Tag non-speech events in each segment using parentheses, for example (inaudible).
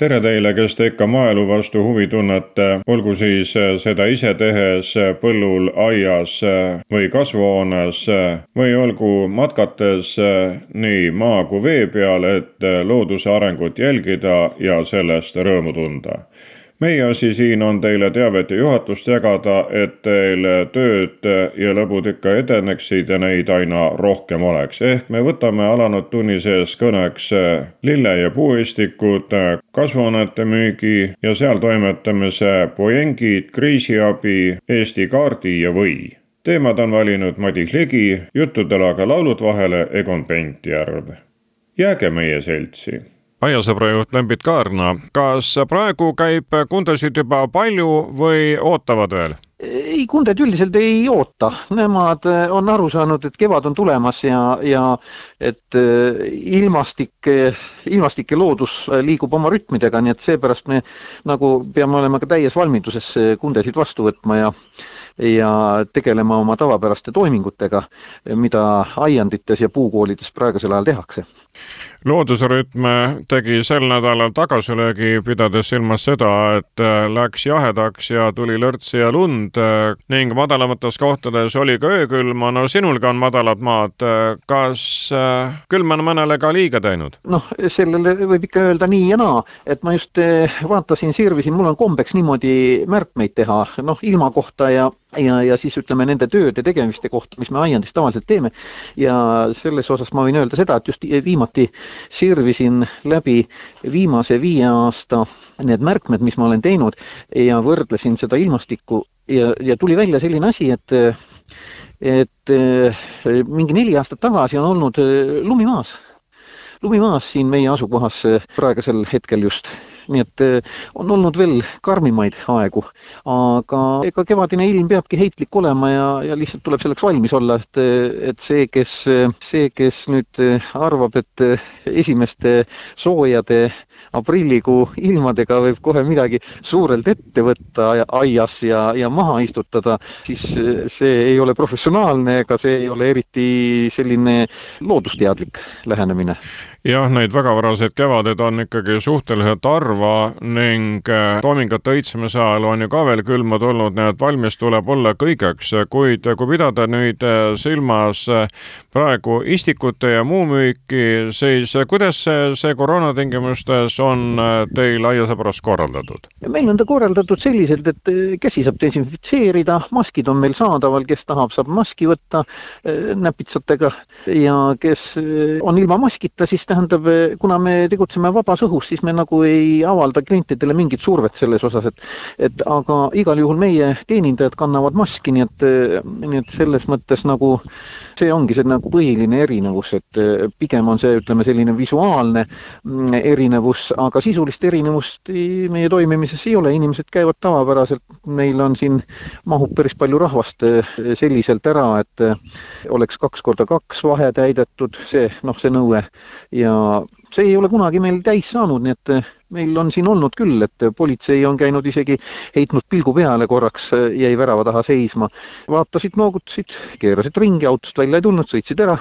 tere teile, kes te ikka maaelu vastu huvi tunnete, olgu siis äh, seda ise tehes äh, põllul, aias äh, või kasvuhoones või olgu matkates nii maa kui vee peal, et looduse arengut jälgida ja sellest rõõmu tunda meie asi siin on teile teavet ja juhatust jagada, et teil tööd ja lõbud ikka edeneksid ja neid aina rohkem oleks. ehk me võtame alanud tunni sees kõneks lille- ja puuistikud, kasvuhoonete müügi ja seal toimetamise poengid, kriisiabi, Eesti kaardi ja või teemad on valinud Madis Ligi, juttudel aga laulud vahele Egon Pentjärv. jääge meie seltsi aiasõbra juht Lembit Kaarna, kas praegu käib kundasid juba palju või ootavad veel? ei, kunded üldiselt ei oota, nemad eh, on aru saanud, et kevad on tulemas ja, ja et eh, ilmastik, ilmastik ja loodus liigub oma rütmidega, nii et seepärast me nagu peame olema ka täies valmiduses kundesid vastu võtma ja ja tegelema oma tavapäraste toimingutega, mida aiandites ja puukoolides praegusel ajal tehakse loodusrütm tegi sel nädalal tagasilöögi, pidades silmas seda, et äh, läks jahedaks ja tuli lörtsi ja lund äh, ning madalamates kohtades oli ka öökülma. no sinulgi on madalad maad. Äh, kas külm on mõnele ka liiga teinud? noh, sellele võib ikka öelda nii ja naa, et ma just vaatasin, sirvisin, mul on kombeks niimoodi märkmeid teha, noh, ilma kohta ja ja, ja siis ütleme nende tööde tegemiste kohta, mis me aiandis tavaliselt teeme. ja selles osas ma võin öelda seda, et just viimati sirvisin läbi viimase viie aasta need märkmed, mis ma olen teinud ja võrdlesin seda ilmastikku ja, ja tuli välja selline asi, et et mingi neli aastat tagasi on olnud lumi maas, lumi maas siin meie asukohas praegusel hetkel just nii et eh, on olnud veel karmimaid aegu, aga ega kevadine ilm peabki heitlik olema ja, ja lihtsalt tuleb selleks valmis olla, et, et see, kes, see, kes nüüd arvab, et esimeste soojade aprillikuu ilmadega võib kohe midagi suurelt ette võtta aias ja, ja maha istutada, siis see ei ole professionaalne ega see ei ole eriti selline loodusteadlik lähenemine jah, neid väga varaseid kevadeid on ikkagi suhteliselt harva ning äh, toomingute õitsemise ajal on ju ka veel külma tulnud, nii et valmis tuleb olla kõigeks, kuid kui pidada nüüd äh, silmas äh, praegu istikute ja muu müüki, siis kuidas see, see koroona tingimustes on teil aiasõbras korraldatud? meil on ta korraldatud selliselt, et käsi saab desinfitseerida, maskid on meil saadaval, kes tahab, saab maski võtta näpitsatega ja kes on ilma maskita, siis tähendab, kuna me tegutseme vabas õhus, siis me nagu ei avalda klientidele mingit survet selles osas, et et aga igal juhul meie teenindajad kannavad maski, nii et, nii et selles mõttes nagu see ongi see nagu põhiline erinevus, et pigem on see, ütleme, selline visuaalne mm, erinevus, aga sisulist erinevust meie toimimises ei ole, inimesed käivad tavapäraselt, meil on siin, mahub päris palju rahvast selliselt ära, et oleks kaks korda kaks vahe täidetud, see noh, see nõue. Ja see ei ole kunagi meil täis saanud, nii et eh, meil on siin olnud küll, et politsei on käinud isegi heitnud pilgu peale korraks, eh, jäi värava taha seisma, vaatasid, noogutasid, keerasid ringi, autost välja ei tulnud, sõitsid ära.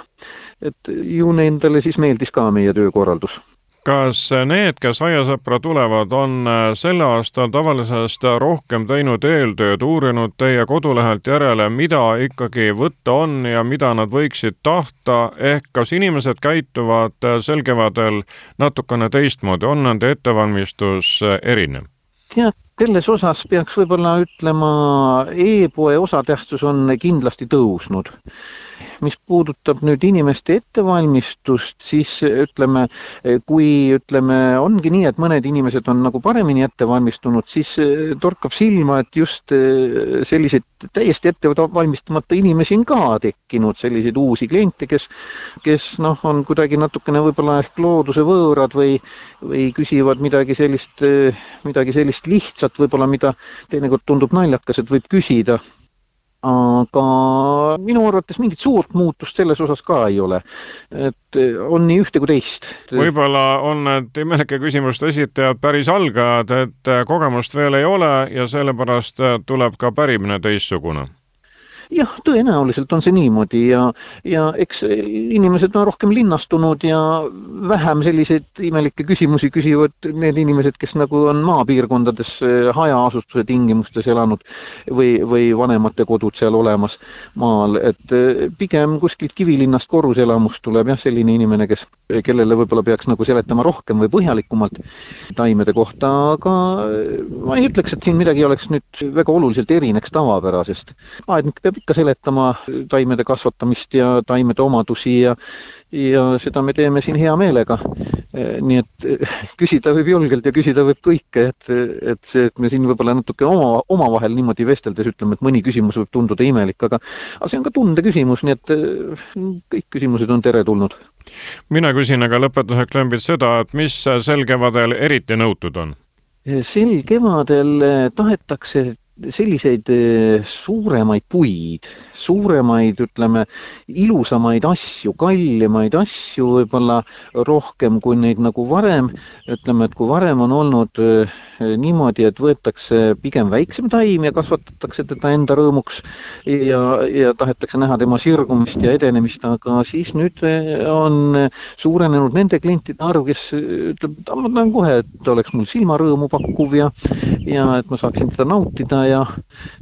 et ju nendele siis meeldis ka meie töökorraldus kas need, kes aiasõpra tulevad, on äh, sel aastal tavalisest rohkem teinud eeltööd, uurinud teie kodulehelt järele, mida ikkagi võtta on ja mida nad võiksid tahta, ehk kas inimesed käituvad äh, sel kevadel natukene teistmoodi, on nende ettevalmistus äh, erinev? jah, selles osas peaks võib-olla ütlema e, e-poe osatähtsus on kindlasti tõusnud mis puudutab nüüd inimeste ettevalmistust, siis ütleme, kui ütleme, ongi nii, et mõned inimesed on nagu paremini ette valmistunud, siis eh, torkab silma, et just eh, selliseid täiesti ette valmistamata inimesi on ka tekkinud, selliseid uusi kliente, kes, kes noh, on kuidagi natukene võib-olla ehk looduse võõrad või, või küsivad midagi sellist, eh, midagi sellist lihtsat võib-olla, mida teinekord tundub naljakas, et võib küsida aga minu arvates mingit suurt muutust selles osas ka ei ole. et on nii ühte kui teist. võib-olla on need imelike küsimuste esitajad päris algajad, et kogemust veel ei ole ja sellepärast tuleb ka pärimine teistsugune jah, tõenäoliselt on see niimoodi ja, ja eks inimesed on rohkem linnastunud ja vähem selliseid imelikke küsimusi küsivad need inimesed, kes nagu on maapiirkondades eh, hajaasustuse tingimustes elanud või, või vanemate kodud seal olemas maal, et eh, pigem kuskilt Kivilinnast korruselamust tuleb jah, selline inimene, kes, kellele võib-olla peaks nagu seletama rohkem või põhjalikumalt taimede kohta, aga ma ei ütleks, et siin midagi oleks nüüd väga oluliselt erineks tavapärasest. aednik peab ikka seletama taimede kasvatamist ja taimede omadusi ja ja seda me teeme siin hea meelega. nii et küsida võib julgelt ja küsida võib kõike, et, et see, et me siin võib-olla natuke oma, omavahel niimoodi vesteldes ütleme, et mõni küsimus võib tunduda imelik, aga aga see on ka tunde küsimus, nii et kõik küsimused on teretulnud. mina küsin aga lõpetuseks, Lembit, seda, et mis sel kevadel eriti nõutud on? sel kevadel tahetakse selliseid eh, suuremaid puid, suuremaid, ütleme, ilusamaid asju, kallimaid asju võib-olla rohkem kui neid nagu varem, ütleme, et kui varem on olnud eh, niimoodi, et võetakse pigem väiksem taim ja kasvatatakse teda enda rõõmuks ja, ja tahetakse näha tema sirgumist ja edenemist, aga siis nüüd eh, on suurenenud nende klientide arv, kes ütleb, et ma tahan kohe, et oleks mul silmarõõmu pakkuv ja, ja et ma saaksin teda nautida ja,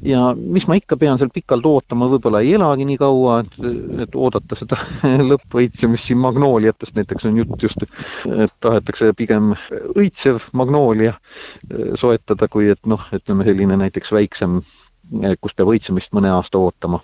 ja mis ma ikka pean seal pikalt ootama, võib-olla ei elagi nii kaua, et, et oodata seda (laughs) lõppõitsemist. Siin magnooliatest näiteks on jutt just, et tahetakse pigem õitsev magnoolia eh, soetada, kui et noh, ütleme selline näiteks väiksem, eh, kus peab õitsemist mõne aasta ootama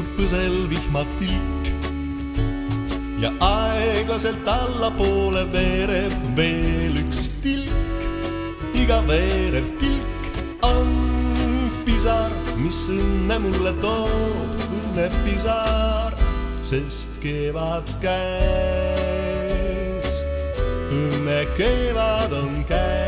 su põsel vihmatilk ja aeglaselt allapoole veereb veel üks tilk. iga veerev tilk on pisar, mis õnne mulle toob, õnnepisar, sest kevad käes, õnne kevad on käes.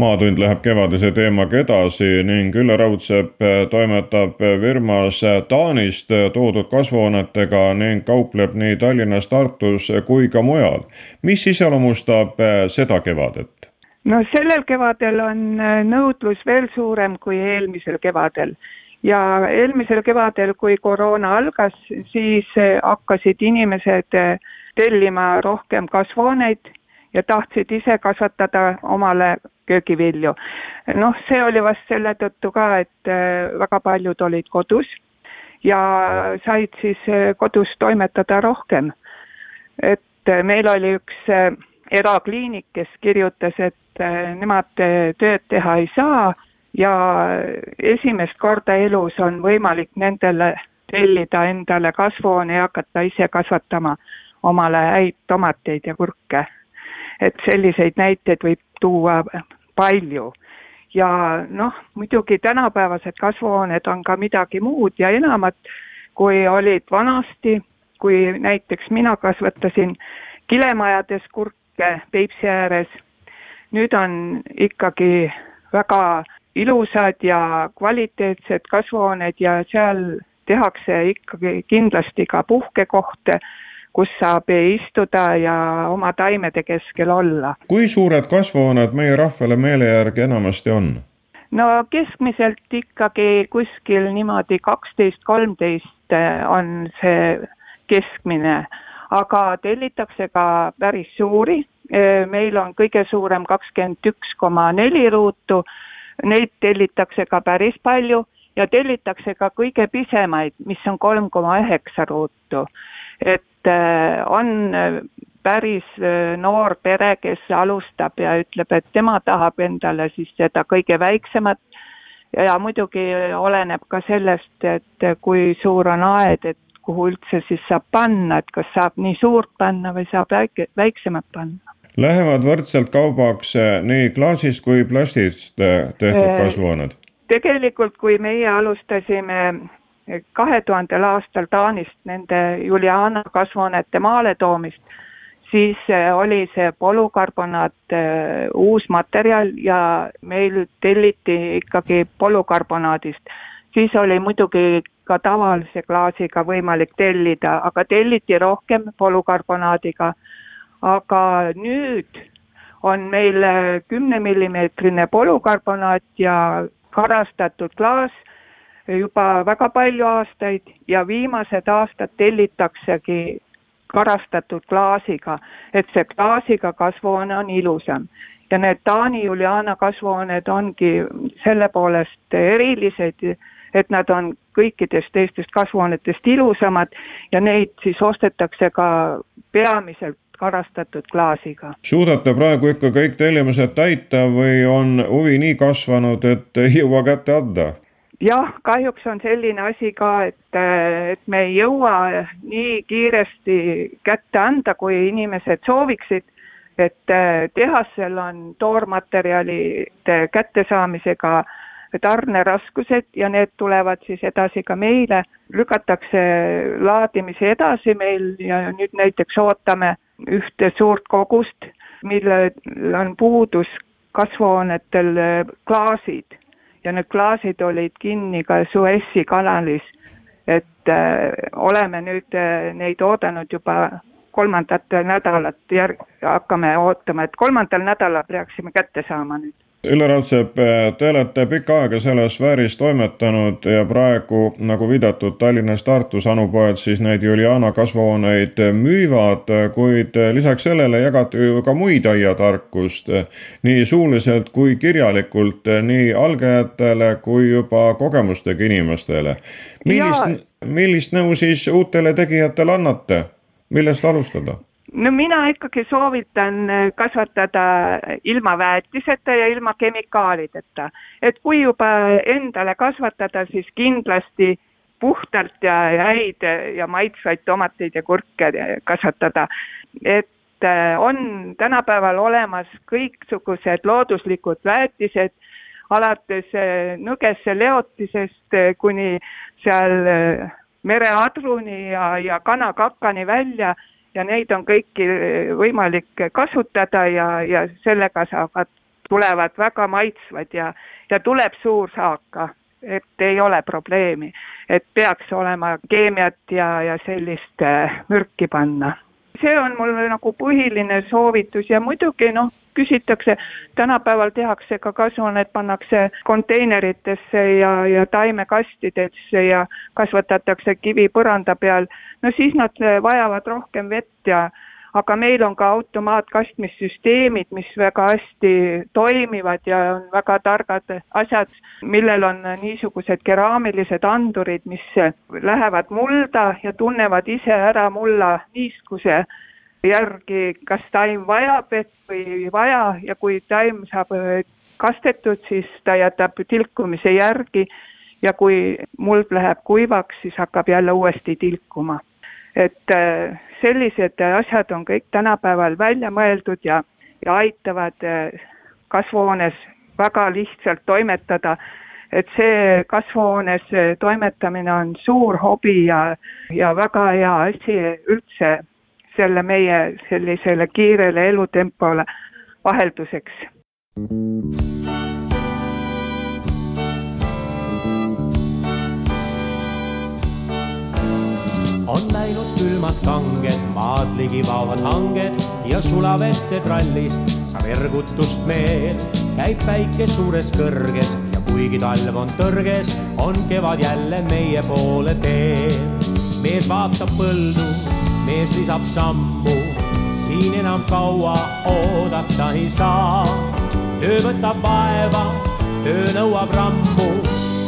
Maatund läheb kevadise teemaga edasi ning Ülle Raudsepp toimetab firmas Taanist toodud kasvuhoonetega ning kaupleb nii Tallinnas, Tartus kui ka mujal. mis iseloomustab seda kevadet? no sellel kevadel on nõudlus veel suurem kui eelmisel kevadel ja eelmisel kevadel, kui koroona algas, siis hakkasid inimesed tellima rohkem kasvuhooneid ja tahtsid ise kasvatada omale köögivilju. noh, see oli vast selle tõttu ka, et äh, väga paljud olid kodus ja said siis äh, kodus toimetada rohkem. et äh, meil oli üks erakliinik, kes kirjutas, et nemad tööd teha ei saa ja esimest korda elus on võimalik nendele tellida endale kasvuhoone ja hakata ise kasvatama omale häid tomateid ja kurke et selliseid näiteid võib tuua palju. ja noh, muidugi tänapäevased kasvuhooned on ka midagi muud ja enamat, kui olid vanasti, kui näiteks mina kasvatasin kilemajades kurke Peipsi ääres, nüüd on ikkagi väga ilusad ja kvaliteetsed kasvuhooned ja seal tehakse ikkagi kindlasti ka puhkekohte kus saab istuda ja oma taimede keskel olla. kui suured kasvuhooned meie rahvale meele järgi enamasti on? no keskmiselt ikkagi kuskil niimoodi kaksteist, kolmteist on see keskmine, aga tellitakse ka päris suuri. meil on kõige suurem kakskümmend üks koma neli ruutu, neid tellitakse ka päris palju ja tellitakse ka kõige pisemaid, mis on kolm koma üheksa ruutu. et Äh, on äh, päris äh, noor pere, kes alustab ja ütleb, et tema tahab endale siis seda kõige väiksemat ja muidugi oleneb ka sellest, et kui suur on aed, et kuhu üldse siis saab panna, et kas saab nii suurt panna või saab väike, väiksemat panna. Lähevad võrdselt kaubaks nii klaasist kui plastist tehtud kasvuhooned? tegelikult, kui meie alustasime kahe tuhandel aastal Taanist nende Juliana kasvuhoonete maale toomist, siis eh, oli see polükarbonaat eh, uus materjal ja meil telliti ikkagi polükarbonaadist. siis oli muidugi ka tavalise klaasiga võimalik tellida, aga telliti rohkem polükarbonaadiga. aga nüüd on meil eh, kümnemillimeetrine polükarbonaat ja karastatud klaas juba väga palju aastaid ja viimased aastad tellitaksegi karastatud klaasiga, et see klaasiga kasvuhoone on ilusam. ja need Taani Juliana kasvuhooned ongi selle poolest erilised, et nad on kõikidest teistest kasvuhoonetest ilusamad ja neid siis ostetakse ka peamiselt karastatud klaasiga. suudate praegu ikka kõik tellimused täita või on huvi nii kasvanud, et ei jõua kätte anda? Jah, kahjuks on selline asi ka, et, et me ei jõua nii kiiresti kätte anda, kui inimesed sooviksid. et tehasel on toormaterjalide kättesaamisega tarneraskused ja need tulevad siis edasi ka meile, lükatakse laadimisi edasi meil ja nüüd näiteks ootame ühte suurt kogust, millel on puudus kasvuhoonetel klaasid ja need klaasid olid kinni ka Suessi kanalis. et äh, oleme nüüd äh, neid oodanud juba kolmandat nädalat järg-, hakkame ootama, et kolmandal nädalal peaksime kätte saama nüüd Ülle Raudsepp, te olete pikka aega selles sfääris toimetanud ja praegu, nagu viidatud, Tallinnas, Tartus anupoed siis neid Juliana kasvuhooneid müüvad, kuid lisaks sellele jagate ju ka muid aiatarkust nii suuliselt kui kirjalikult nii algajatele kui juba kogemustega inimestele. millist, millist nõu siis uutele tegijatele annate, millest alustada? No mina ikkagi soovitan äh, kasvatada ilma väetiseta ja ilma kemikaalideta. et kui juba endale kasvatada, siis kindlasti puhtalt ja häid ja maitsvaid tomateid ja kurke kasvatada. et äh, on tänapäeval olemas kõiksugused looduslikud väetised, alates äh, nõgese leotisest kuni seal mereadruni ja, ja kanakakani välja ja neid on kõiki võimalik kasutada ja, ja sellega saavad, tulevad väga maitsvad ja, ja tuleb suur saak ka, et ei ole probleemi. et peaks olema keemiat ja, ja sellist äh, mürki panna. see on mul nagu põhiline soovitus ja muidugi noh, küsitakse, tänapäeval tehakse ka kasvuhooneid, pannakse konteineritesse ja, ja taimekastidesse ja kasvatatakse kivi põranda peal, no siis nad vajavad rohkem vett ja aga meil on ka automaatkastmissüsteemid, mis väga hästi toimivad ja on väga targad asjad, millel on niisugused keraamilised andurid, mis lähevad mulda ja tunnevad ise ära mulla niiskuse järgi, kas taim vajab vett või ei vaja ja kui taim saab kastetud, siis ta jätab tilkumise järgi. Ja kui muld läheb kuivaks, siis hakkab jälle uuesti tilkuma. Et äh, sellised asjad on kõik tänapäeval välja mõeldud ja, ja aitavad äh, kasvuhoones väga lihtsalt toimetada. et see kasvuhoones äh, toimetamine on suur hobi ja, ja väga hea asi üldse selle meie sellisele kiirele elutempole vahelduseks. on läinud külmad kanged, maad ligi vaovad hanged ja sulab ette trallist saab ergutust meel. käib päike suures kõrges ja kuigi talv on tõrges, on kevad jälle meie poole teel. mees vaatab põldu, mees lisab sammu, siin enam kaua oodata ei saa. töö võtab vaeva, töö nõuab rammu,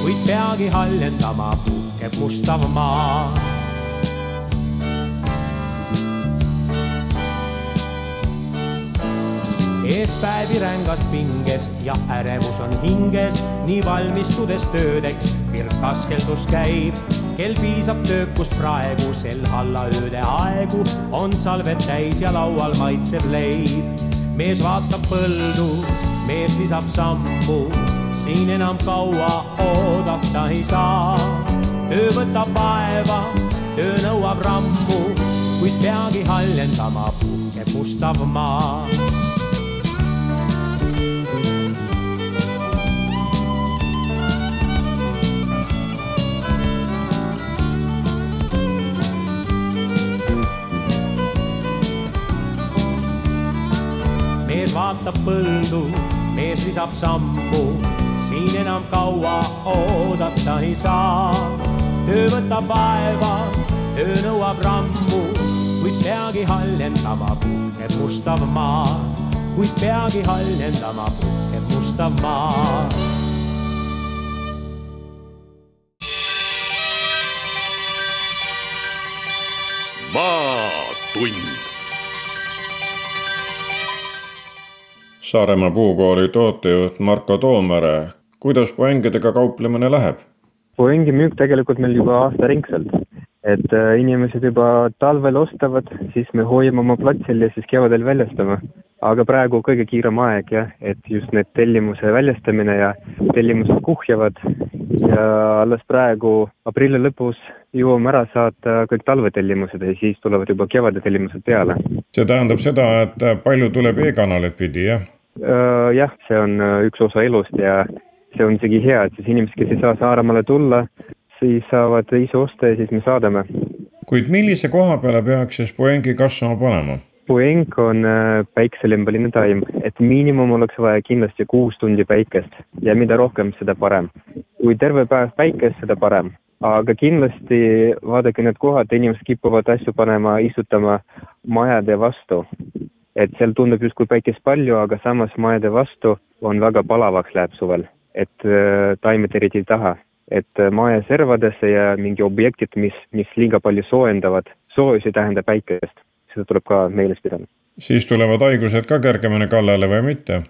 kuid peagi haljendama puhkeb mustav maa eespäevi rängas pinges ja ärevus on hinges, nii valmistudes töödeks virk askeldus käib. Kel piisab töökust praegu, sel hallaööde aegu on salved täis ja laual maitsev leib. mees vaatab põldu, mees lisab sammu, siin enam kaua oodata ei saa. töö võtab vaeva, töö nõuab rammu, kuid peagi haljendama puhkeb mustav maa mees vaatab põldu, mees lisab sammu, siin enam kaua oodata ei saa. töö võtab vaeva, töö nõuab rammu, kuid peagi haljendama puhkeb mustav maa, kuid peagi haljendama puhkeb mustav maa. Maatund Saaremaa puukooli tootejuht Marko Toomere, kuidas puängidega kauplemine läheb? puängi müük tegelikult meil juba aastaringselt, et äh, inimesed juba talvel ostavad, siis me hoiame oma platsil ja siis kevadel väljastame. aga praegu kõige kiirem aeg jah, et just need tellimuse väljastamine ja tellimused kuhjavad ja alles praegu aprilli lõpus jõuame ära saata kõik talvetellimused ja siis tulevad juba kevadatellimused peale. see tähendab seda, et palju tuleb e-kanalit pidi, jah? Jah, see on üks osa elust ja see on isegi hea, et siis inimesed, kes ei saa Saaremaale tulla, siis saavad ise osta ja siis me saadame. kuid millise koha peale peaks siis puängi kasvama panema? puäng on päikselembeline taim, et miinimum oleks vaja kindlasti kuus tundi päikest ja mida rohkem, seda parem. kui terve päev päikest, seda parem. aga kindlasti vaadake need kohad, inimesed kipuvad asju panema, istutama majade vastu et seal tundub justkui päikest palju, aga samas majade vastu on väga palavaks läheb suvel, et äh, taimed eriti ei taha. et äh, maja servadesse ja mingi objektid, mis, mis liiga palju soojendavad, soojus ei tähenda päikest, seda tuleb ka meeles pidada. siis tulevad haigused ka kergemini kallale või mitte?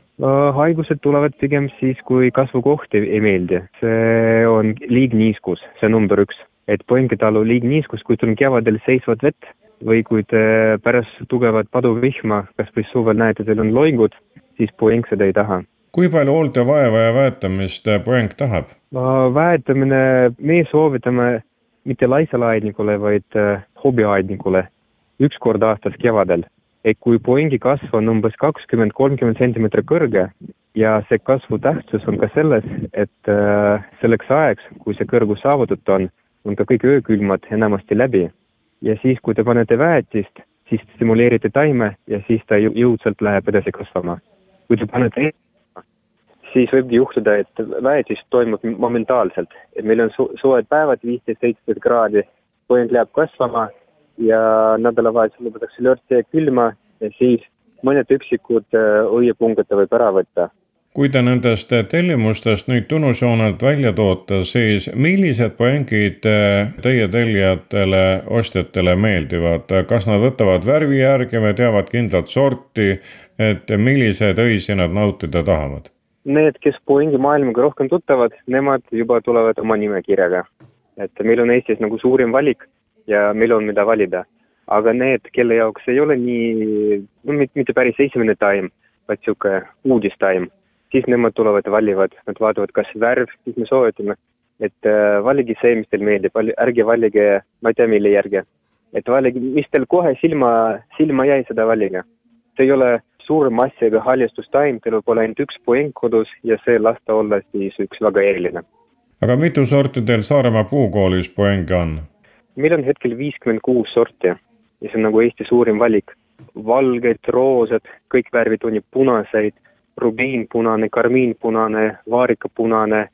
Haigused tulevad pigem siis, kui kasvukoht ei, ei meeldi, see on liigniiskus, see number üks et Poingitalu liigniiskus, kui sul on kevadel seisvat vett, või kui te pärast tugevat paduvihma, kas või suvel näete, teil on loingud, siis puäng seda ei taha. kui palju hooldevaeva ja väetamist puäng tahab? väetamine, meie soovitame mitte laisale aednikule, vaid äh, hobiaednikule üks kord aastas kevadel. et kui puängi kasv on umbes kakskümmend, kolmkümmend sentimeetrit kõrge ja see kasvu tähtsus on ka selles, et äh, selleks ajaks, kui see kõrgus saavutatud on, on ka kõik öökülmad enamasti läbi ja siis, kui te panete väetist, siis stimuleerite taime ja siis ta jõudsalt läheb edasi kasvama. kui te panete siis võibki juhtuda, et väetis toimub momentaalselt, et meil on su soojad päevad, viisteist, seitseteist kraadi, poeng läheb kasvama ja nädalavahetusel lubatakse lörtsi ja külma ja siis mõned üksikud äh, õiepungad ta võib ära võtta kui te nendest tellimustest nüüd tunnusjoonelt välja toote, siis millised poengid äh, teie tellijatele, ostjatele meeldivad, kas nad võtavad värvi järgi või teavad kindlat sorti, et milliseid õisi nad nautida tahavad? need, kes Boeingi maailmaga rohkem tuttavad, nemad juba tulevad oma nimekirjaga. et meil on Eestis nagu suurim valik ja meil on, mida valida. aga need, kelle jaoks ei ole nii, no mitte päris esimene taim, vaid niisugune uudistaim, siis nemad tulevad ja valivad, nad vaatavad, kas värv, siis me soovitame, et äh, valige see, mis teile meeldib, ärge valige, ma ei tea, mille järgi. et valige, mis teil kohe silma, silma jäi, seda valige. see ei ole suure massiga haljastustaim, tal võib olla ainult üks poeng kodus ja see lasta olla siis üks väga eriline. aga mitu sorti teil Saaremaa puukoolis poenge on? meil on hetkel viiskümmend kuus sorti ja see on nagu Eesti suurim valik. valged, roosad, kõik värvid on ju punaseid, rubiinpunane, karmiinpunane, vaarikapunane,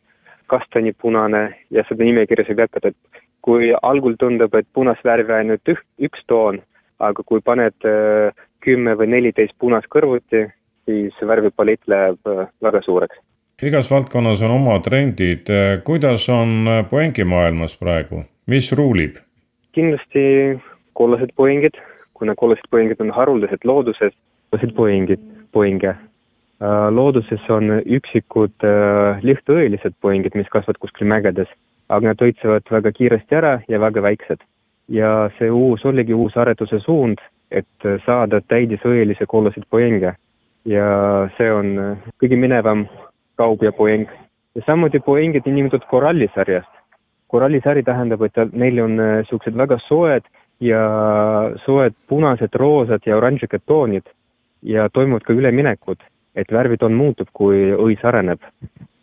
kastanipunane ja seda nimekirja saab jätkata, et kui algul tundub, et punast värvi ainult üht, üks toon, aga kui paned äh, kümme või neliteist punast kõrvuti, siis värvipalett läheb äh, väga suureks. igas valdkonnas on oma trendid, kuidas on poengimaailmas praegu, mis ruulib? kindlasti kollased poengid, kuna kollased poengid on haruldased looduses, kollased poengid, poenge. Äh, looduses on üksikud äh, lihtsõelised poengid, mis kasvavad kuskil mägedes, aga nad õitsevad väga kiiresti ära ja väga väiksed. ja see uus, oligi uus aretuse suund et saada täidisõelise kollaseid poenge. ja see on kõige minevam kaup ja poeng. ja samuti poengid on nimetatud korallisarjast. korallisari tähendab, et neil on niisugused väga soed ja soed punased, roosad ja oranžikad toonid ja toimuvad ka üleminekud, et värvitoon muutub, kui õis areneb.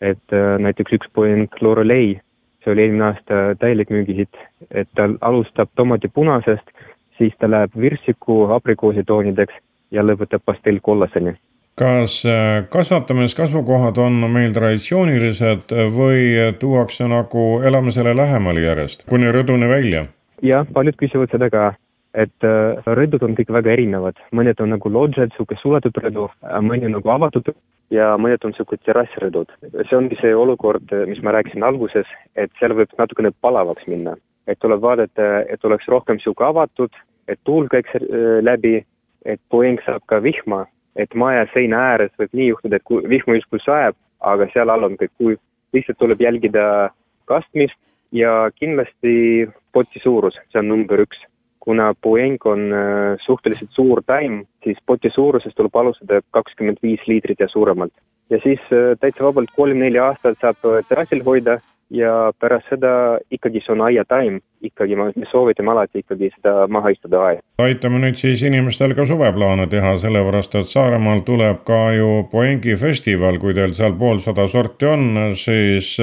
et näiteks üks poeng Lorelei, see oli eelmine aasta täielik müügihitt, et ta alustab tomati punasest siis ta läheb virtsiku aprikoositoonideks ja lõpetab pastellkollaseni. kas äh, kasvatamiskasvukohad on meil traditsioonilised või tuuakse nagu elame selle lähemale järjest, kuni rõduni välja? jah, paljud küsivad seda ka, et äh, rõdud on kõik väga erinevad, mõned on nagu lodžed, niisugune suletud rõdu, mõni on nagu avatud ja mõned on niisugused terrassrõdud. see ongi see olukord, mis ma rääkisin alguses, et seal võib natukene palavaks minna et tuleb vaadata, et oleks rohkem niisugune avatud, et tuul käiks äh, läbi, et poeng saab ka vihma, et maja seina ääres võib nii juhtuda, et kui vihma justkui sajab, aga seal all on kõik kuiv. lihtsalt tuleb jälgida kastmist ja kindlasti poti suurus, see on number üks. Kuna poeng on äh, suhteliselt suur taim, siis poti suurusest tuleb alustada kakskümmend viis liitrit ja suuremalt. ja siis äh, täitsa vabalt kolm-neli aastat saab terrassil hoida ja pärast seda ikkagi see on aiataim, ikkagi me soovitame alati ikkagi seda maha istuda aeda. aitame nüüd siis inimestel ka suveplaane teha, sellepärast et Saaremaal tuleb ka ju Poengi festival, kui teil seal poolsada sorti on, siis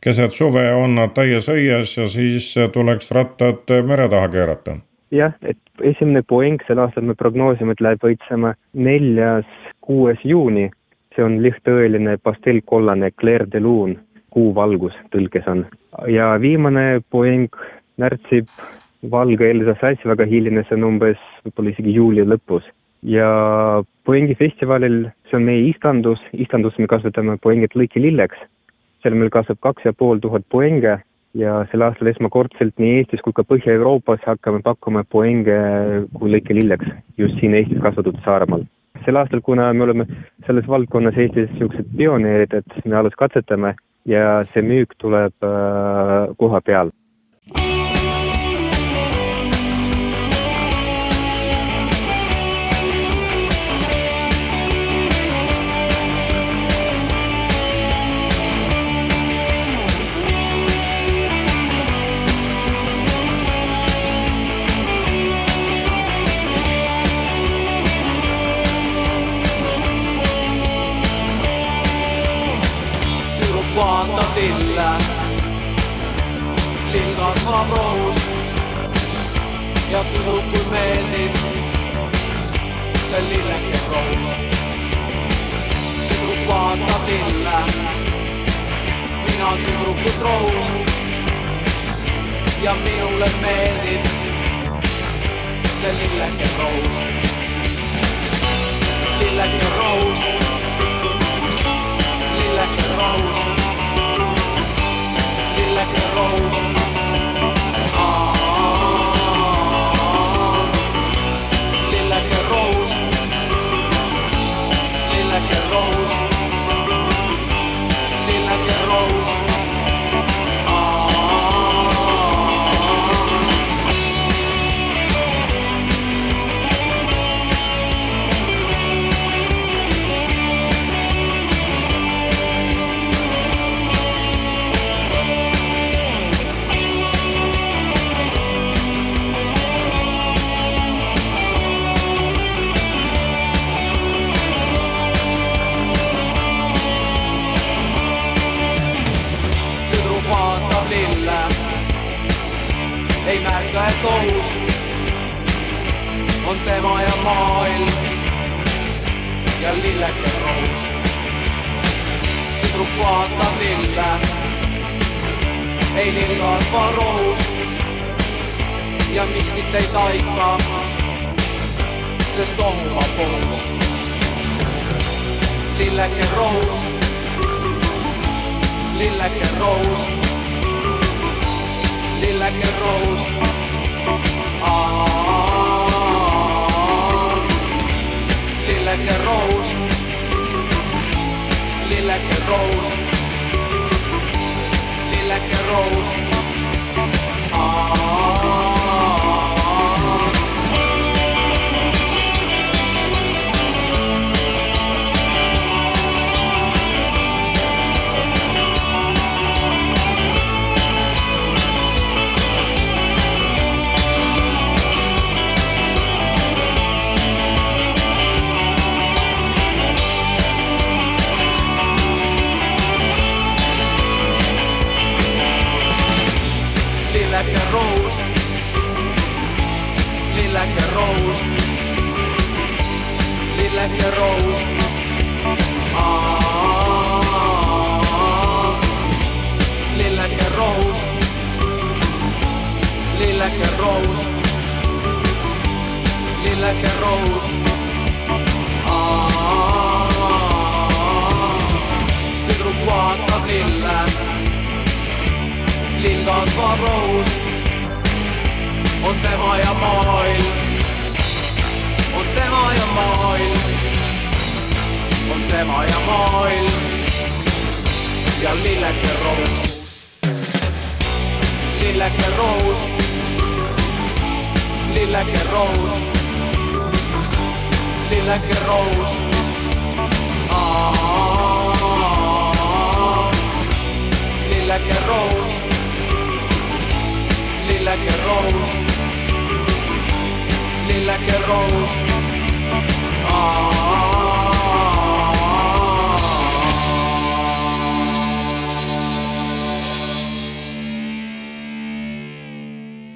keset suve on nad täies õies ja siis tuleks rattad mere taha keerata. Jah, et esimene Poeng sel aastal me prognoosime, et läheb õitsema neljas, kuues juuni, see on lihtsõeline pastellkollane Clair de Lune kuuvalgus tõlkes on. ja viimane poeng närtsib valge Elsa Sass väga hiline, see on umbes võib-olla isegi juuli lõpus. ja poengi festivalil, see on meie istandus, istandus me kasvatame poengit lõikililleks. seal meil kasvab kaks ja pool tuhat poenge ja sel aastal esmakordselt nii Eestis kui ka Põhja-Euroopas hakkame pakkuma poenge kui lõikelilleks just siin Eestis kasvatatud Saaremaal. Sel aastal, kuna me oleme selles valdkonnas Eestis niisugused pioneerid, et me alles katsetame, ja see müük tuleb äh, koha peal ja lilleke rohus. tüdruk vaatab lille, ei lill kasva rohus ja miskit ei taika, sest ohuga pohus. lilleke rohus lilleke roos, lilleke roos. lilleke roos, lilleke roos, lilleke roos. lilleke lilleke roos, lilleke roos. lilleke roos, lilleke roos, lilleke roos. tüdruk vaatab lille lill kasvab rohus, on tema ja maailm, on tema ja maailm, on tema ja maailm. Ja lilleke rohus, lilleke rohus, lilleke rohus, lilleke rohus. lilleke roos. Lilleke roos, lilleke roos.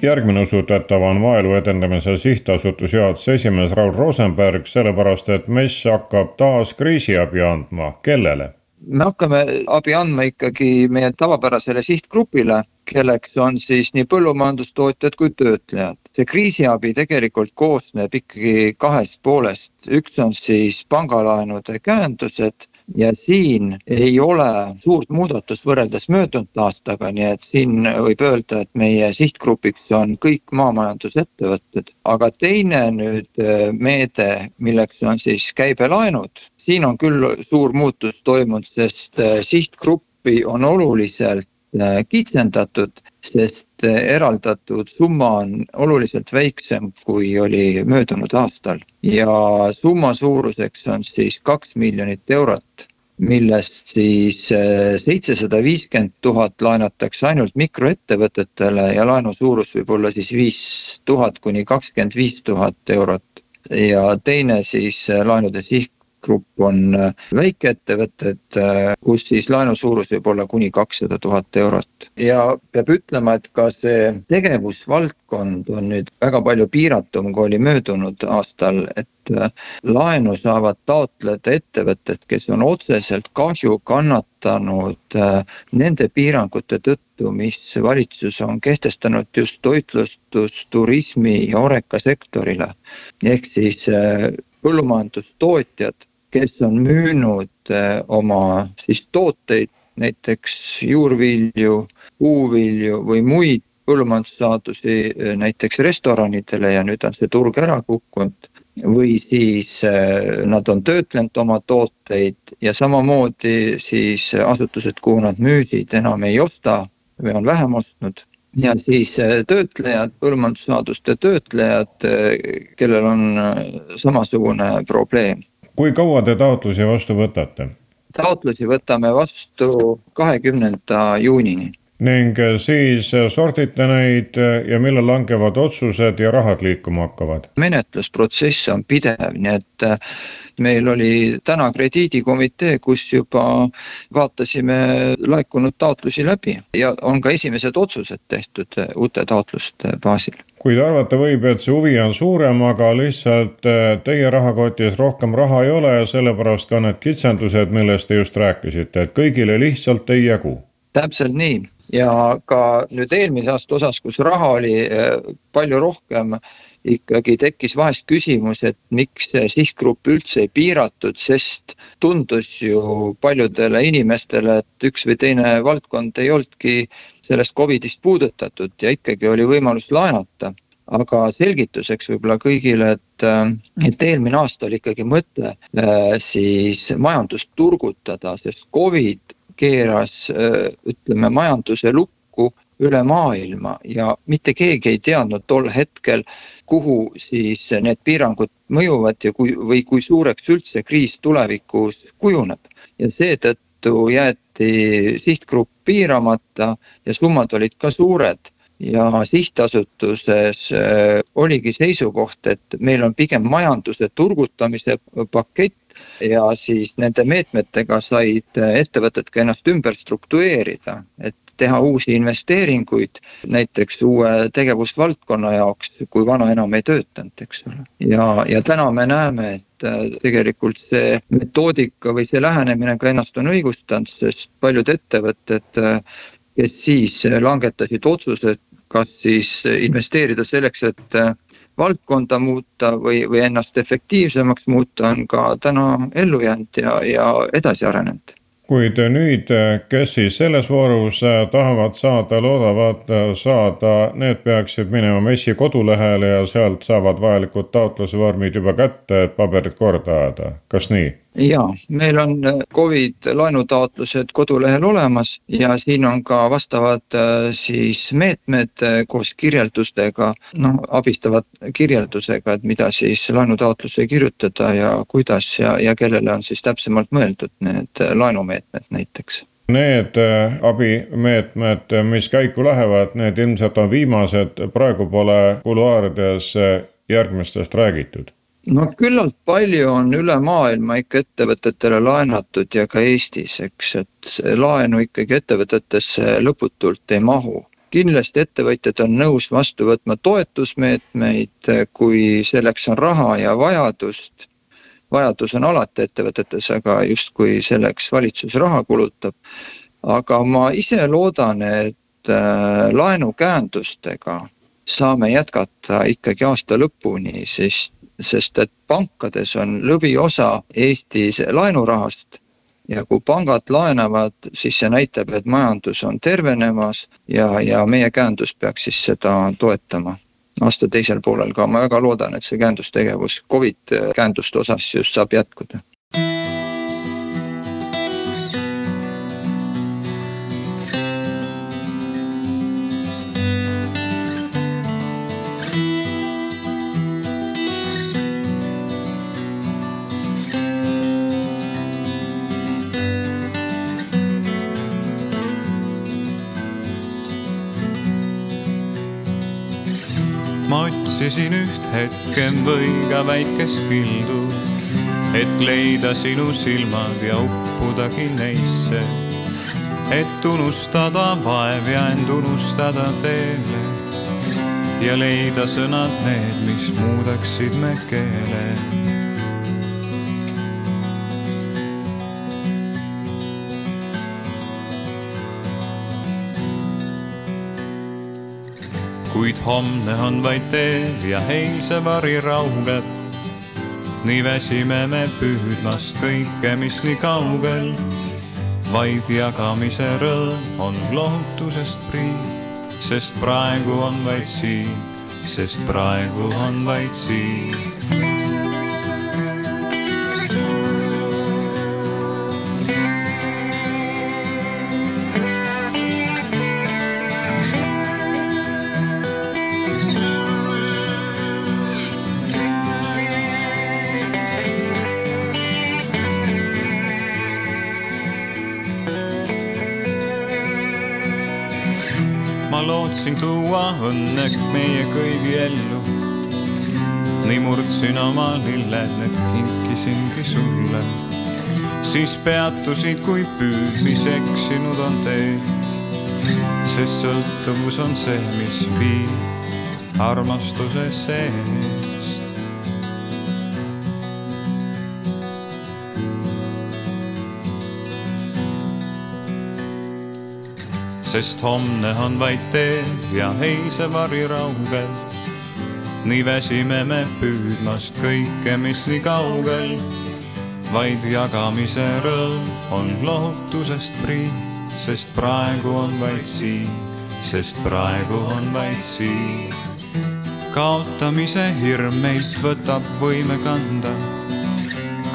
Järgmine usutatav on Maaelu Edendamise Sihtasutuse juhatuse esimees Raul Rosenberg, sellepärast et MES hakkab taas kriisiabi andma, kellele? me hakkame abi andma ikkagi meie tavapärasele sihtgrupile, kelleks on siis nii põllumajandustootjad kui töötlejad. See kriisiabi tegelikult koosneb ikkagi kahest poolest, üks on siis pangalaenude käendused ja siin ei ole suurt muudatust võrreldes möödunud aastaga, nii et siin võib öelda, et meie sihtgrupiks on kõik maamajandusettevõtted, aga teine nüüd äh, meede, milleks on siis käibelaenud, siin on küll suur muutus toimunud, sest äh, sihtgruppi on oluliselt äh, kitsendatud, sest eraldatud summa on oluliselt väiksem, kui oli möödunud aastal. Ja summa suuruseks on siis kaks miljonit eurot, millest siis seitsesada viiskümmend tuhat laenatakse ainult mikroettevõtetele ja laenu suurus võib olla siis viis tuhat kuni kakskümmend viis tuhat eurot. Ja teine siis laenude siht sihtgrupp on äh, väikeettevõtted, äh, kus siis laenu suurus võib olla kuni kakssada tuhat eurot. ja peab ütlema, et ka see tegevusvaldkond on nüüd väga palju piiratum, kui oli möödunud aastal, et laenu saavad taotleda ettevõtted, kes on otseselt kahju kannatanud nende piirangute tõttu, mis valitsus on kehtestanud just toitlustus, turismi ja oreka sektorile. ehk siis põllumajandustootjad, kes on müünud eh, oma siis tooteid, näiteks juurvilju, puuvilju või muid põllumajandussaadusi eh, näiteks restoranidele ja nüüd on see turg ära kukkunud või siis eh, nad on töötlenud oma tooteid ja samamoodi siis asutused, kuhu nad müüsid, enam ei osta või on vähem ostnud ja siis töötlejad, põllumajandussaaduste töötlejad, kellel on samasugune probleem. Kui kaua te taotlusi vastu võtate? taotlusi võtame vastu kahekümnenda juunini. ning siis sordite neid ja millal langevad otsused ja rahad liikuma hakkavad? menetlusprotsess on pidev, nii et meil oli täna krediidikomitee, kus juba vaatasime laekunud taotlusi läbi ja on ka esimesed otsused tehtud uute taotluste baasil kuid arvata võib, et see huvi on suurem, aga lihtsalt eh, teie rahakotis rohkem raha ei ole ja sellepärast ka need kitsendused, millest te just rääkisite, et kõigile lihtsalt ei jagu. täpselt nii ja ka nüüd eelmise aasta osas, kus raha oli eh, palju rohkem ikkagi tekkis vahest küsimus, et miks see sihtgrupp üldse ei piiratud, sest tundus ju paljudele inimestele, et üks või teine valdkond ei olnudki sellest Covidist puudutatud ja ikkagi oli võimalus laenata. Aga selgituseks võib-olla kõigile, et, et eelmine aasta oli ikkagi mõte äh, siis majandust turgutada, sest Covid keeras ütleme majanduse lukku üle maailma ja mitte keegi ei teadnud tol hetkel, kuhu siis need piirangud mõjuvad ja kui, või kui suureks üldse kriis tulevikus kujuneb. ja seetõttu jäeti sihtgrupp piiramata ja summad olid ka suured ja sihtasutuses äh, oligi seisukoht, et meil on pigem majanduse turgutamise pakett ja siis nende meetmetega said ettevõtted ka ennast ümber struktureerida, et teha uusi investeeringuid näiteks uue tegevusvaldkonna jaoks, kui vana enam ei töötanud, eks ole. ja, ja täna me näeme, et äh, tegelikult see metoodika või see lähenemine ka ennast on õigustanud, sest paljud ettevõtted, äh, kes siis langetasid otsused, kas siis investeerida selleks, et äh, valdkonda muuta või, või ennast efektiivsemaks muuta, on ka täna ellu jäänud ja, ja edasi arenenud kuid nüüd, kes siis selles voorus tahavad saada, loodavad saada, need peaksid minema MES-i kodulehele ja sealt saavad vajalikud taotlusvormid juba kätte, et paberid korda ajada, kas nii? Ja meil on äh, Covid laenutaotlused kodulehel olemas ja siin on ka vastavad äh, siis meetmed äh, koos kirjeldustega, noh abistavad kirjeldusega, et mida siis laenutaotlusse kirjutada ja kuidas ja, ja kellele on siis täpsemalt mõeldud need laenumeetmed näiteks. Need abimeetmed, mis käiku lähevad, need ilmselt on viimased, praegu pole kuluaarides järgmistest räägitud no küllalt palju on üle maailma ikka ettevõtetele laenatud ja ka Eestis, eks, et laenu ikkagi ettevõtetesse lõputult ei mahu. kindlasti ettevõtjad on nõus vastu võtma toetusmeetmeid, kui selleks on raha ja vajadust. vajadus on alati ettevõtetes, aga justkui selleks valitsus raha kulutab. aga ma ise loodan, et äh, laenukäendustega saame jätkata ikkagi aasta lõpuni, sest sest et pankades on lõviosa Eestis laenurahast. Ja kui pangad laenavad, siis see näitab, et majandus on tervenemas ja, ja meie käendus peaks siis seda toetama. Aasta teisel poolel ka, ma väga loodan, et see käendustegevus Covid käenduste osas just saab jätkuda otsisin üht hetke või ka väikest kildu, et leida sinu silmad ja uppudagi neisse. et unustada vaev ja end unustada teele ja leida sõnad need, mis muudaksid me keele kuid homne on vaid teel ja eilse vari raugeb. nii väsime me püüdmast kõike, mis nii kaugel. vaid jagamise rõõm on lohutusest priit, sest praegu on vaid siin, sest praegu on vaid siin tuua õnne meie kõigi ellu. nii murdsin oma lilled, need kinkisingi sulle. siis peatusid, kui püüdmis eksinud on teed. sest sõltuvus on see, mis viib armastuse seest. Sest homne on vaid tee ja eilse vari raugel. nii väsime me püüdmast kõike, mis nii kaugel. vaid jagamise rõõm on lohutusest priit, sest praegu on vaid siin, sest praegu on vaid siin. kaotamise hirm meilt võtab võime kanda.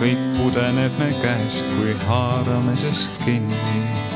kõik pudeneb me käest, kui haarame sest kinni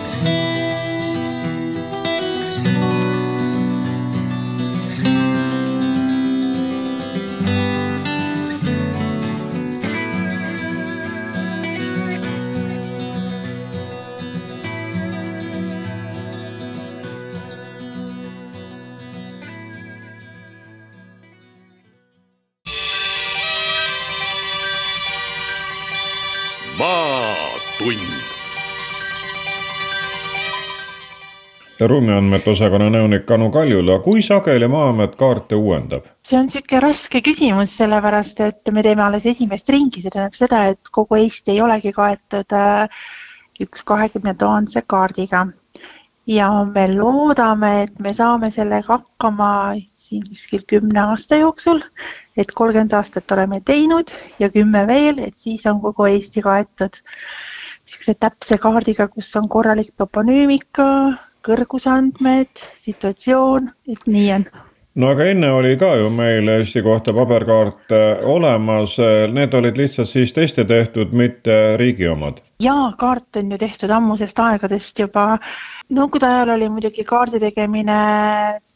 ruumiandmete osakonna nõunik Anu Kaljula, kui sageli Maa-amet kaarte uuendab? see on niisugune raske küsimus, sellepärast et me teeme alles esimest ringi, see tähendab seda, et kogu Eesti ei olegi kaetud äh, üks kahekümne tuhandese kaardiga. ja me loodame, et me saame sellega hakkama siin kuskil kümne aasta jooksul, et kolmkümmend aastat oleme teinud ja kümme veel, et siis on kogu Eesti kaetud niisuguse täpse kaardiga, kus on korralik toponüümika, kõrgusandmed, situatsioon, et nii on no aga enne oli ka ju meil Eesti kohta paberkaarte olemas, need olid lihtsalt siis teiste tehtud, mitte riigi omad? jaa, kaart on ju tehtud ammusest aegadest juba. nõukogude ajal oli muidugi kaardi tegemine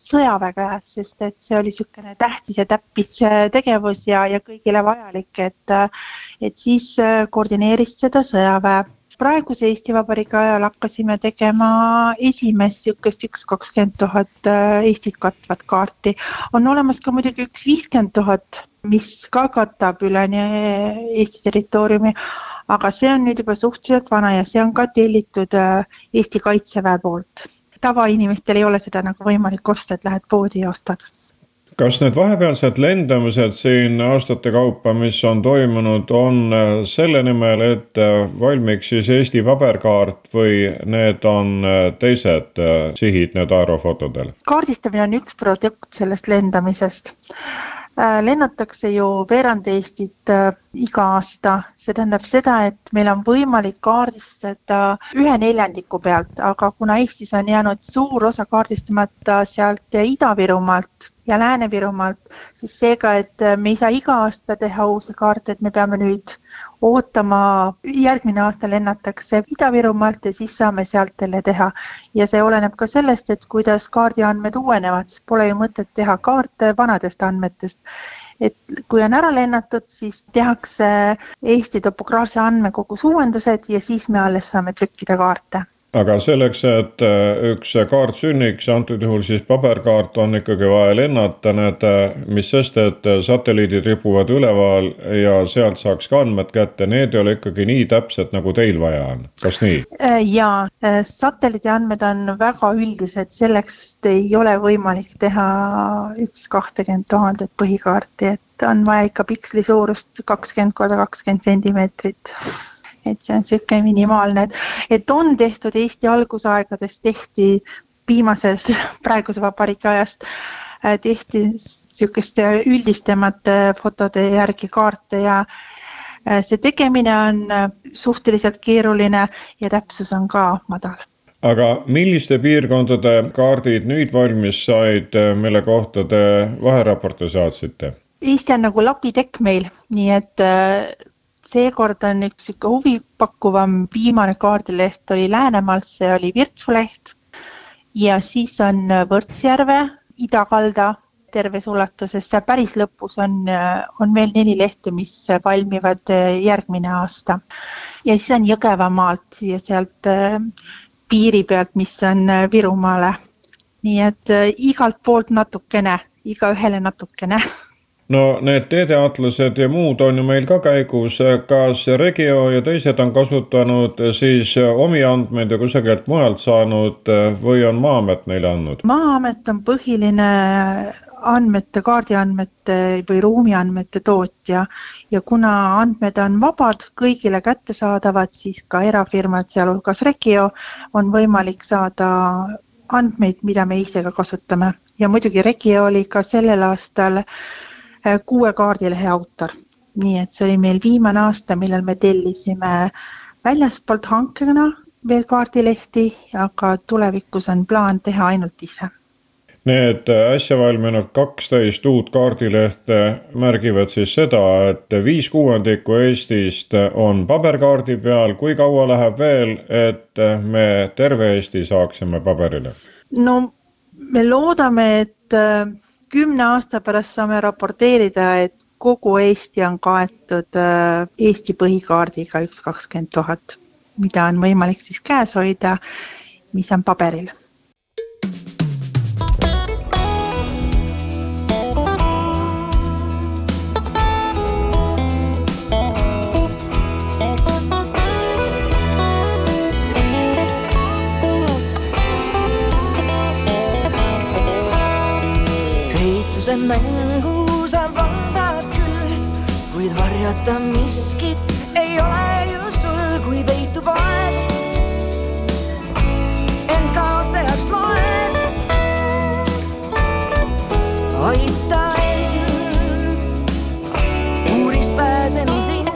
sõjaväe käes, sest et see oli niisugune tähtis ja täppis tegevus ja, ja kõigile vajalik, et, et siis koordineeris seda sõjaväe praeguse Eesti Vabariigi ajal hakkasime tegema esimest niisugust üks kakskümmend tuhat äh, Eestit katvat kaarti. on olemas ka muidugi üks viiskümmend tuhat, mis ka katab üleni Eesti territooriumi, aga see on nüüd juba suhteliselt vana ja see on ka tellitud äh, Eesti Kaitseväe poolt. tavainimestel ei ole seda nagu võimalik osta, et lähed poodi ja ostad kas need vahepealsed lendamised siin aastate kaupa, mis on toimunud, on äh, selle nimel, et äh, valmiks siis Eesti paberkaart või need on äh, teised sihid nüüd aerofotodel? kaardistamine on üks produkt sellest lendamisest lennatakse ju veerand Eestit iga aasta, see tähendab seda, et meil on võimalik kaardistada ühe neljandiku pealt, aga kuna Eestis on jäänud suur osa kaardistamata sealt Ida-Virumaalt, ja Lääne-Virumaalt, siis seega, et äh, me ei saa iga aasta teha uusi kaarte, et me peame nüüd ootama, järgmine aasta lennatakse Ida-Virumaalt ja siis saame sealt jälle teha. ja see oleneb ka sellest, et kuidas kaardiandmed uuenevad, sest pole ju mõtet teha kaarte vanadest andmetest. et kui on ära lennatud, siis tehakse Eesti topograafia andmekogus uuendused ja siis me alles saame trükkida kaarte aga selleks, et äh, üks kaart sünniks, antud juhul siis paberkaart, on ikkagi vaja lennata, need, äh, mis sest, et äh, satelliidid ripuvad üleval ja sealt saaks ka andmed kätte, need ei ole ikkagi nii täpsed, nagu teil vaja on, kas nii? ja satelliidi andmed on väga üldised, selleks ei ole võimalik teha üks kahtekümmet tuhandet põhikaarti, et on vaja ikka piksli suurust kakskümmend korda kakskümmend sentimeetrit et see on niisugune minimaalne, et, et on tehtud Eesti algusaegades tehti viimasest (laughs) praeguse vabariigi ajast äh, tehti niisuguste üldistemate fotode järgi kaarte ja äh, see tegemine on äh, suhteliselt keeruline ja täpsus on ka madal aga milliste piirkondade kaardid nüüd valmis said, mille kohta te vaheraporti saatsite? Eesti on nagu lapitekk meil, nii et seekord on üks sihuke huvipakkuvam viimane kaardileht oli Läänemaalt, see oli Virtsu leht. ja siis on Võrtsjärve idakalda terves ulatuses, seal päris lõpus on, on veel neli lehte, mis valmivad järgmine aasta. ja siis on Jõgevamaalt ja sealt äh, piiri pealt, mis on Virumaale. nii et igalt poolt natukene, igaühele natukene (laughs) no need teedeatlased ja muud on ju meil ka käigus, kas Regio ja teised on kasutanud siis omi andmeid ja kusagilt mujalt saanud või on Maa-amet neile andnud? maa-amet on põhiline andmete, kaardiandmete või ruumiandmete tootja ja kuna andmed on vabad, kõigile kättesaadavad, siis ka erafirmad, sealhulgas Regio, on võimalik saada andmeid, mida me ise ka kasutame ja muidugi Regio oli ka sellel aastal äh, kuue kaardilehe autor. nii et see oli meil viimane aasta, millal me tellisime väljaspoolt hankena veel kaardilehti, aga tulevikus on plaan teha ainult ise Need äsja valminud kaksteist uut kaardilehte märgivad siis seda, et viis kuuendikku Eestist on paberkaardi peal, kui kaua läheb veel, et me terve Eesti saaksime paberile? no me loodame, et kümne aasta pärast saame raporteerida, et kogu Eesti on kaetud äh, Eesti põhikaardiga üks kakskümmend tuhat, mida on võimalik siis käes hoida, mis on paberil see mängu sa valdad küll, kuid varjata miskit ei ole ju sul, kui peitub aeg. end kaotajaks loed. aita end, uurist pääsenud lind.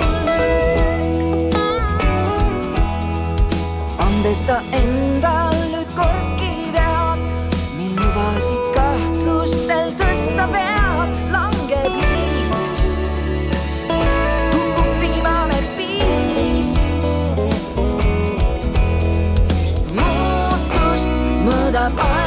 andesta endal tõsta peab, langeb liis. kukub viimane piis. muutust mõõdab aeg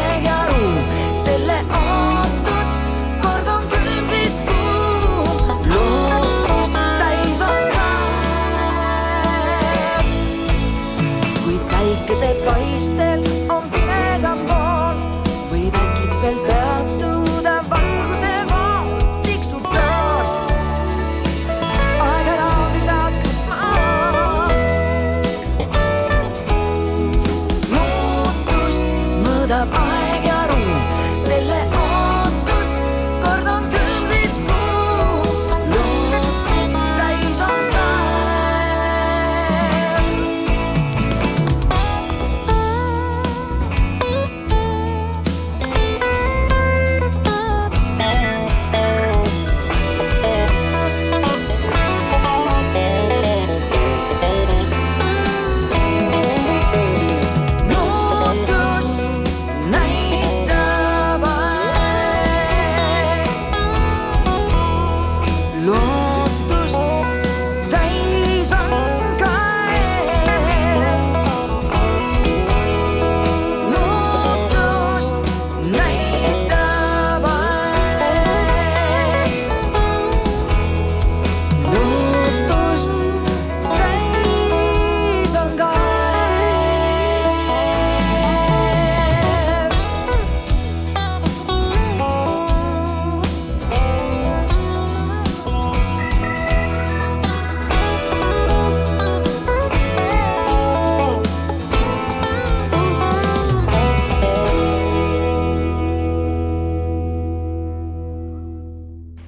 mõõdab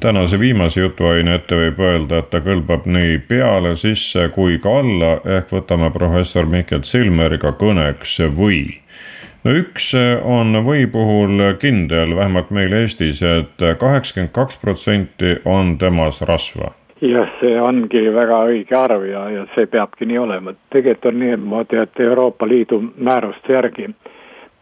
tänase viimase jutuaine ette võib öelda, et ta kõlbab nii peale, sisse kui ka alla, ehk võtame professor Mihkel Silmeriga kõneks või. No üks on või puhul kindel, vähemalt meil Eestis et, et kaheksakümmend kaks protsenti on temas rasva. Jah, see ongi väga õige arv ja, ja see peabki nii olema, tegelikult on niimoodi, et Euroopa Liidu määruste järgi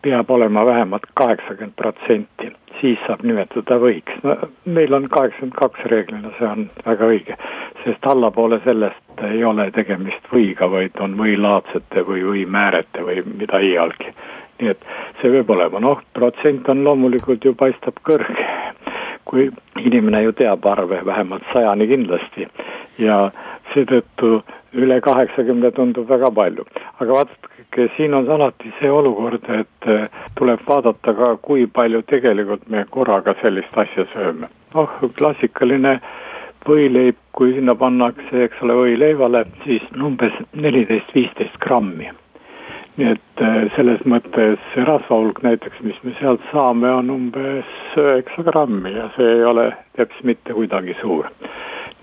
peab olema vähemalt kaheksakümmend protsenti, siis saab nimetada võiks. no meil on kaheksakümmend kaks reeglina, see on väga õige, sest allapoole sellest ei ole tegemist võiga, vaid on võilaadsete või võimäärete või mida iialgi. Nii et see peab olema, noh, protsent on loomulikult ju paistab kõrge, kui inimene ju teab arve vähemalt sajani kindlasti. Ja seetõttu üle kaheksakümne tundub väga palju. aga vaadake, siin on alati see olukord, et eh, tuleb vaadata ka, kui palju tegelikult me korraga sellist asja sööme. noh, klassikaline võileib, kui sinna pannakse, eks ole, võileivale, siis umbes neliteist, viisteist grammi nii et äh, selles mõttes see rasvahulk näiteks, mis me sealt saame, on umbes üheksa grammi ja see ei ole teps mitte kuidagi suur.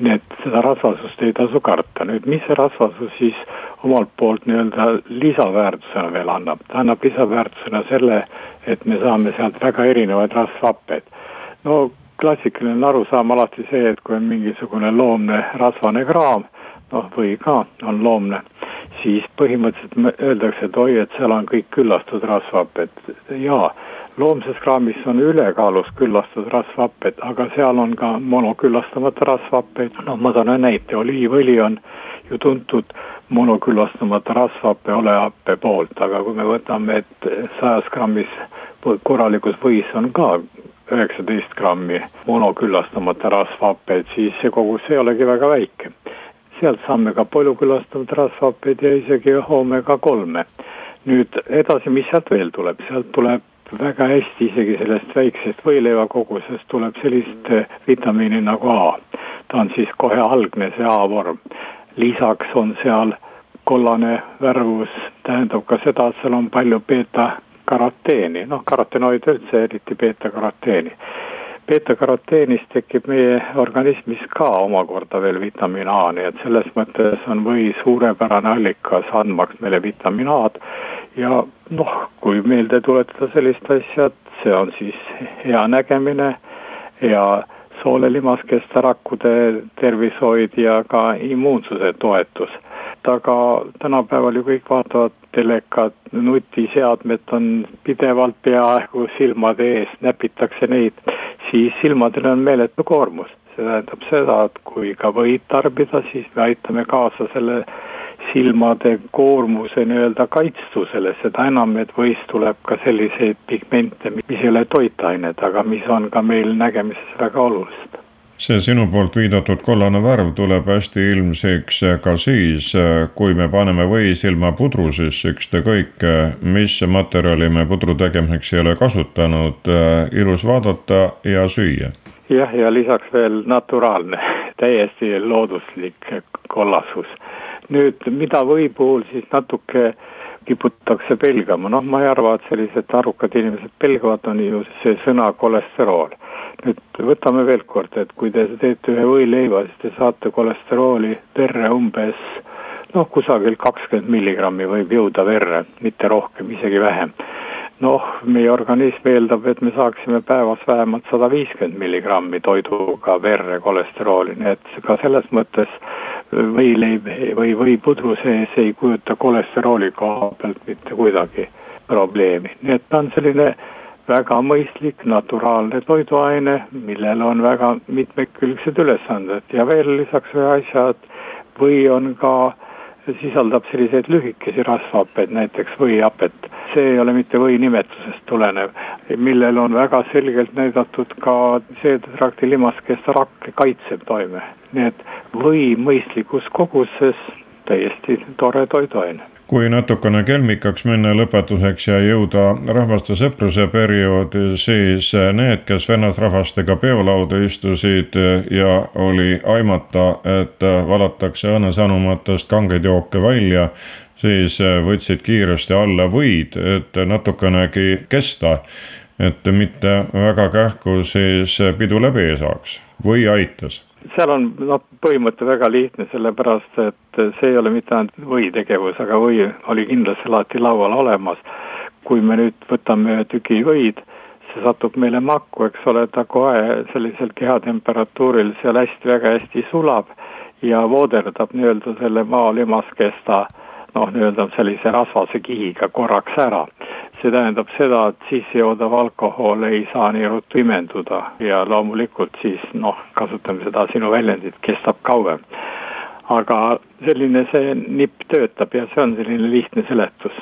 Nii et seda rasvasust ei tasu karta, nüüd mis see rasvasus siis omalt poolt nii-öelda lisaväärtusena veel annab, ta annab lisaväärtusena selle, et me saame sealt väga erinevaid rasvhappeid. no klassikaline arusaam alati see, et kui on mingisugune loomne rasvane kraam, noh, või ka on loomne siis põhimõtteliselt öeldakse, et oi, et seal on kõik küllastatud rasvhapped. jaa, loomses kraamis on ülekaalus küllastatud rasvhapped, aga seal on ka monoküllastamata rasvhappeid, noh, ma toon ühe näite, oliivõli on ju tuntud monoküllastamata rasvhappe olehappe poolt, aga kui me võtame, et sajas grammis korralikus võis on ka üheksateist grammi monoküllastamata rasvhappeid, siis see kogus ei olegi väga väike. Sealt saame ka polükülastavat rasvhappeid ja isegi oomega kolme. nüüd edasi, mis sealt veel tuleb, sealt tuleb väga hästi isegi sellest väiksest võileivakogusest tuleb sellist eh, vitamiini nagu A. ta on siis kohe algne, see A-vorm. lisaks on seal kollane värvus, tähendab ka seda, et seal on palju beeta-karoteeni, noh, karotenoide üldse, eriti beeta-karoteeni beeta-karoteenist tekib meie organismis ka omakorda veel vitamiin A, nii et selles mõttes on või suurepärane allikas andmaks meile vitamiin A-d ja noh, kui meelde tuletada sellist asja, et see on siis hea nägemine ja soolelimaskeste rakkude tervishoid ja ka immuunsuse toetus. Aga tänapäeval ju kõik vaatavad telekat, nutiseadmed on pidevalt peaaegu silmade ees, näpitakse neid siis silmadel on meeletu koormus. see tähendab seda, et kui ka võid tarbida, siis me aitame kaasa selle silmade koormuse nii-öelda kaitstusele, seda enam, et võis tuleb ka selliseid pigmente, mis ei ole toitained, aga mis on ka meil nägemises väga olulised see sinu poolt viidatud kollane värv tuleb hästi ilmsiks ka siis, kui me paneme võisilma pudru sisse, ükskõik mis materjali me pudru tegemiseks ei ole kasutanud, ilus vaadata ja süüa. jah, ja lisaks veel naturaalne, täiesti looduslik kollasus. nüüd, mida või puhul siis natuke kiputakse pelgama, noh, ma ei arva, et sellised arukad inimesed pelgavad, on ju see sõna kolesterool nüüd võtame veel kord, et kui te teete ühe võileiva, siis te saate kolesterooli verre umbes noh, kusagil kakskümmend milligrammi võib jõuda verre, mitte rohkem, isegi vähem. noh, meie organism eeldab, et me saaksime päevas vähemalt sada viiskümmend milligrammi toiduga verre kolesterooli, nii et ka selles mõttes võileib või võipudru sees ei kujuta kolesterooli koha pealt mitte kuidagi probleemi, nii et ta on selline väga mõistlik naturaalne toiduaine, millel on väga mitmekülgsed ülesanded ja veel lisaks ühe asja, et või on ka, sisaldab selliseid lühikesi rasvhappeid, näiteks võihapet. see ei ole mitte või nimetusest tulenev, millel on väga selgelt näidatud ka seedetrakti limaskeste rakke kaitsev toime. nii et või mõistlikus koguses täiesti tore toiduaine kui natukene kelmikaks minna lõpetuseks ja jõuda rahvaste sõpruse perioodi, siis need, kes vennasrahvastega peolauda istusid ja oli aimata, et valatakse õnnesõnumatest kangeid jooke välja, siis võtsid kiiresti alla võid, et natukenegi kesta, et mitte väga kähku siis pidu läbi ei saaks või aitas? Seal on noh, põhimõte väga lihtne, sellepärast et see ei ole mitte ainult võitegevus, aga või oli kindlasti alati laual olemas. kui me nüüd võtame ühe tüki võid, see satub meile makku, eks ole, ta kohe sellisel kehatemperatuuril seal hästi, väga hästi sulab ja vooderdab nii-öelda selle maa limaskesta noh, nii-öelda sellise rasvase kihiga korraks ära. see tähendab seda, et sissejoodav alkohol ei saa nii ruttu imenduda ja loomulikult siis noh, kasutame seda sinu väljendit, kestab kauem. aga selline see nipp töötab ja see on selline lihtne seletus.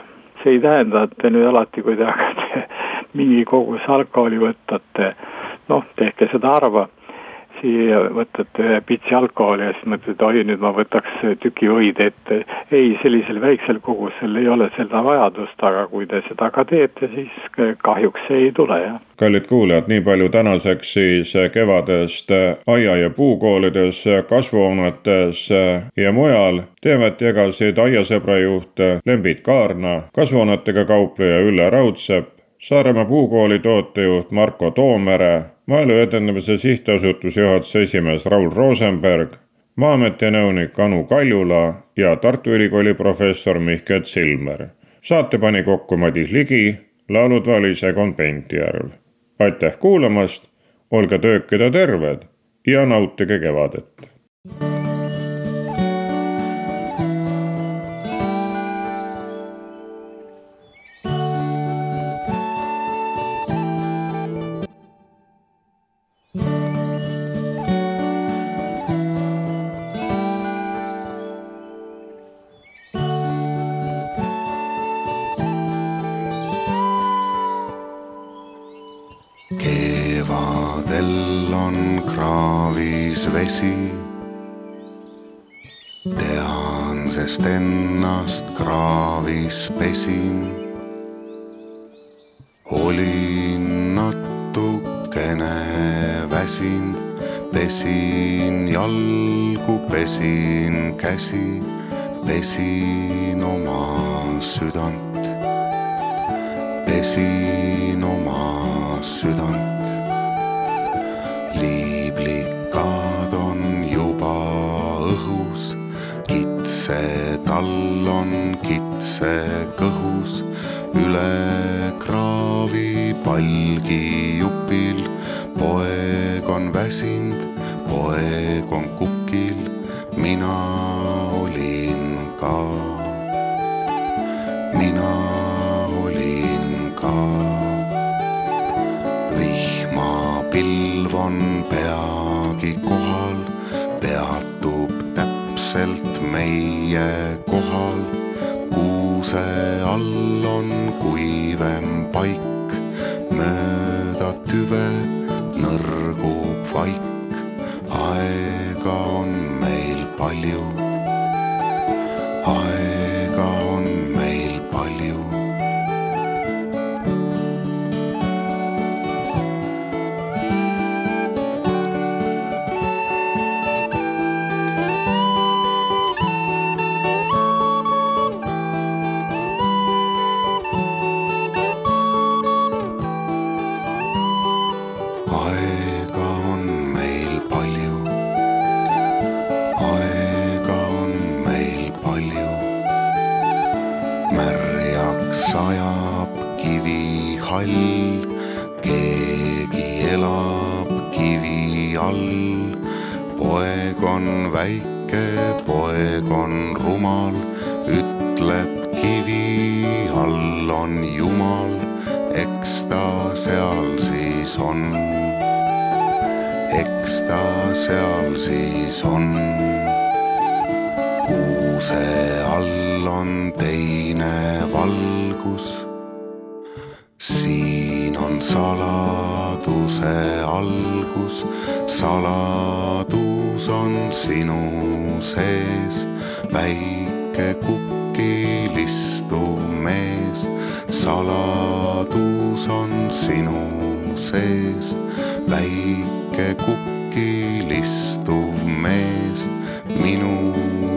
see ei tähenda, et te nüüd alati, kui te hakkate (laughs) mingi koguse alkoholi võtate, noh, tehke seda harva siia võtate ühe pitsi alkoholi ja siis mõtled, oi, nüüd ma võtaks tüki võid ette. ei, sellisel väiksel kogusel ei ole seda vajadust, aga kui te seda ka teete, siis kahjuks see ei tule, jah. kallid kuulajad, nii palju tänaseks siis kevadest aia- ja puukoolides, kasvuhoonetes ja mujal teemat jagasid aiasõbra juht Lembit Kaarna, kasvuhoonetega kaupleja Ülle Raudsepp, Saaremaa puukooli tootejuht Marko Toomere, Maaelu Edendamise Sihtasutuse juhatuse esimees Raul Rosenberg, Maa-ameti nõunik Anu Kaljula ja Tartu Ülikooli professor Mihkel Silmer. saate pani kokku Madis Ligi, laulud valis Egon Pentjärv. aitäh kuulamast, olge töökad ja terved ja nautige kevadet! Pesin käsi, pesin oma südant, pesin oma südant. liiblikad on juba õhus, kitse tall on kitse kõhus, üle kraavi palgijupil. poeg on väsinud, poeg on kukil, mina olin ka. mina olin ka vihmapilv on peagi kohal, peatub täpselt meie kohal. kuuse poeg on väike, poeg on rumal, ütleb kivi all on jumal, eks ta seal siis on eks ta seal siis on. kuuse all on teine valgus. siin on saladuse algus, saladus on sinu sees, väike kukil istuv mees. saladus on sinu sees, väike kukil istuv mees, minul